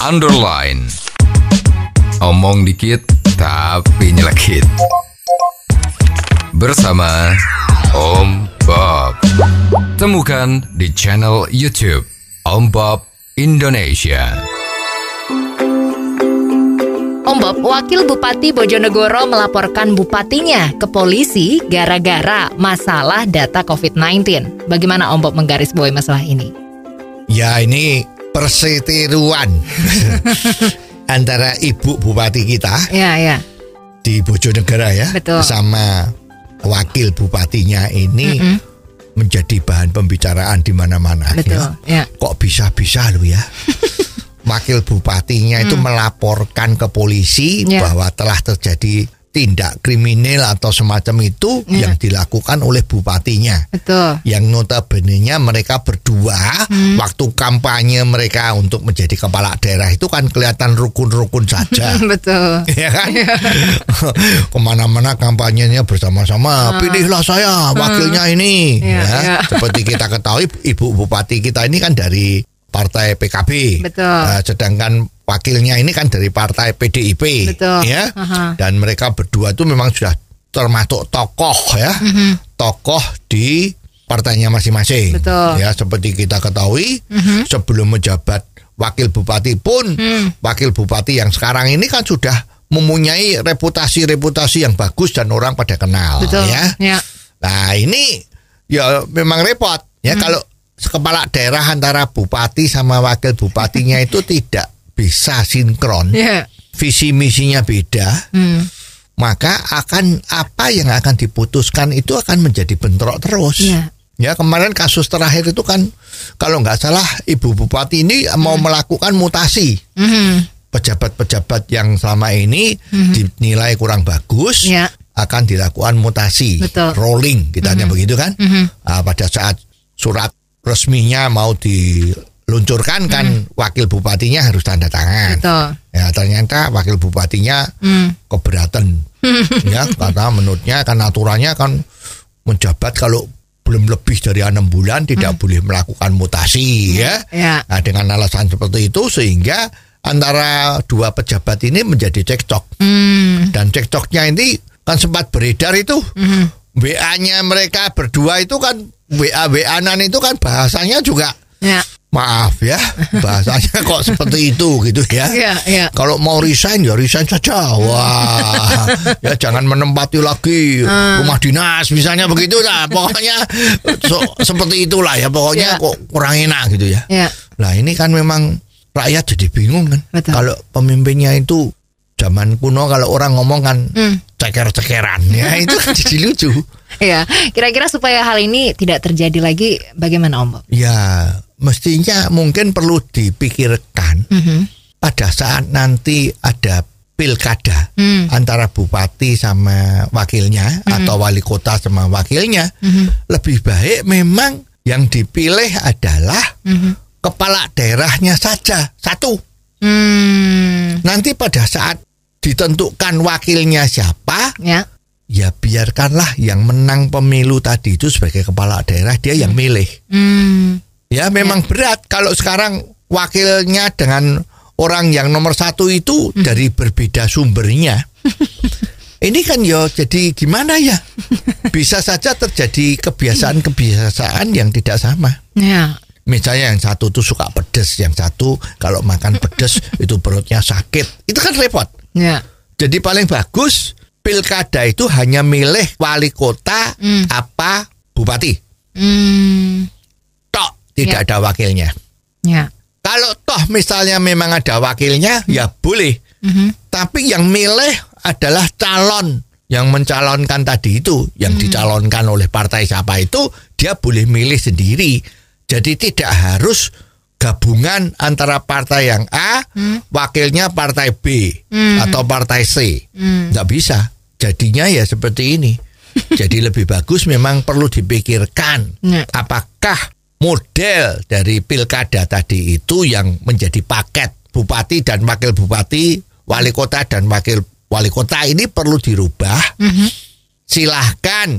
underline. Omong dikit tapi nyelekit. Bersama Om Bob. Temukan di channel YouTube Om Bob Indonesia. Om Bob, Wakil Bupati Bojonegoro melaporkan bupatinya ke polisi gara-gara masalah data COVID-19. Bagaimana Om Bob menggarisbawahi masalah ini? Ya ini perseteruan antara ibu bupati kita Ya, ya. di Bojonegoro ya Betul. sama wakil bupatinya ini menjadi bahan pembicaraan di mana-mana Betul. ya. Ya. Kok bisa-bisa lu ya? wakil bupatinya itu melaporkan ke polisi Hmm. Ya. bahwa telah terjadi tindak kriminal atau semacam itu Ya. yang dilakukan oleh bupatinya Betul. yang notabene-nya mereka berdua Hmm. waktu kampanye mereka untuk menjadi kepala daerah itu kan kelihatan rukun-rukun saja. Betul. ya kan? Ke mana-mana kampanyenya bersama-sama. Pilihlah saya, wakilnya ini. Ah. Iya, ya. iya. Seperti kita ketahui, ibu bupati kita ini kan dari partai PKB. Betul. Eh, sedangkan wakilnya ini kan dari partai PDIP. Betul. Ya. Aha. Dan mereka berdua itu memang sudah termasuk tokoh ya, tokoh di partainya masing-masing. Ya, seperti kita ketahui, sebelum menjabat wakil bupati pun, Hmm. wakil bupati yang sekarang ini kan sudah mempunyai reputasi-reputasi yang bagus dan orang pada kenal. Betul. Ya. Ya. Nah ini ya memang repot ya Hmm. kalau kepala daerah antara bupati sama wakil bupatinya itu tidak bisa sinkron, Ya. visi misinya beda, Hmm. maka akan apa yang akan diputuskan itu akan menjadi bentrok terus. Iya. Ya kemarin kasus terakhir itu kan kalau nggak salah ibu bupati ini mau melakukan mutasi Mhm. pejabat-pejabat yang selama ini dinilai kurang bagus Ya. akan dilakukan mutasi Betul. rolling kita hanya begitu kan Mhm. Ah, pada saat surat resminya mau diluncurkan kan wakil bupatinya harus tanda tangan Betul. ya ternyata wakil bupatinya Hmm. keberatan ya karena menurutnya kan aturannya kan menjabat kalau belum lebih dari enam bulan tidak boleh melakukan mutasi ya Ya. Nah, dengan alasan seperti itu sehingga antara dua pejabat ini menjadi cekcok. Hmm. Dan cekcoknya ini kan sempat beredar itu. WA-nya mereka berdua itu kan WA WA-an itu kan bahasanya juga Ya. Maaf ya, bahasanya kok seperti itu gitu ya. Ya, ya. Kalau mau resign ya resign saja. Wah, ya jangan menempati lagi rumah dinas misalnya begitu lah. Pokoknya so- seperti itulah ya. Pokoknya Ya. kok kurang enak gitu ya. Ya. Nah ini kan memang rakyat jadi bingung kan. Betul. Kalau pemimpinnya itu zaman kuno kalau orang ngomong kan Hmm. ceker-cekeran ya itu kan jadi lucu. Ya. Kira-kira supaya hal ini tidak terjadi lagi bagaimana Om Bob? Ya mestinya mungkin perlu dipikirkan Mhm. pada saat nanti ada pilkada Hmm. antara bupati sama wakilnya atau wali kota sama wakilnya Mhm. lebih baik memang yang dipilih adalah Mhm. kepala daerahnya saja satu. Hmm. Nanti pada saat ditentukan wakilnya siapa, Ya. Ya biarkanlah yang menang pemilu tadi itu sebagai kepala daerah dia yang milih. Hmm. Ya memang berat kalau sekarang wakilnya dengan orang yang nomor satu itu dari berbeda sumbernya. Ini kan ya jadi gimana ya? Bisa saja terjadi kebiasaan-kebiasaan yang tidak sama. Ya. Misalnya yang satu tuh suka pedes, yang satu kalau makan pedes itu perutnya sakit. Itu kan repot. Ya. Jadi paling bagus pilkada itu hanya milih wali kota Hmm. apa bupati. Hmm. Tok tidak Ya. ada wakilnya. Ya. Kalau toh misalnya memang ada wakilnya ya boleh. Mhm. Tapi yang milih adalah calon yang mencalonkan tadi itu, yang dicalonkan oleh partai siapa itu, dia boleh milih sendiri. Jadi tidak harus gabungan antara partai yang A, wakilnya partai B atau partai C. Nggak bisa. Jadinya ya seperti ini. Jadi lebih bagus memang perlu dipikirkan Ya. apakah model dari pilkada tadi itu yang menjadi paket bupati dan wakil bupati, wali kota dan wakil wali kota ini perlu dirubah. Silahkan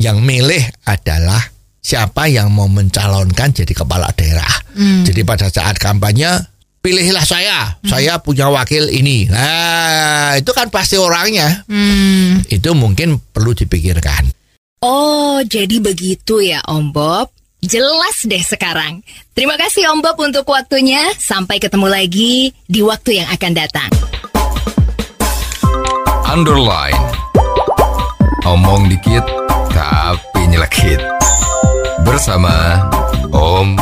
yang milih adalah siapa yang mau mencalonkan jadi kepala daerah. Jadi pada saat kampanye pilihlah saya, saya punya wakil ini. Nah, itu kan pasti orangnya. Hmm. Itu mungkin perlu dipikirkan. Oh, jadi begitu ya Om Bob. Jelas deh sekarang. Terima kasih Om Bob untuk waktunya. Sampai ketemu lagi di waktu yang akan datang. Underline. Omong dikit tapi nyelekit. Bersama Om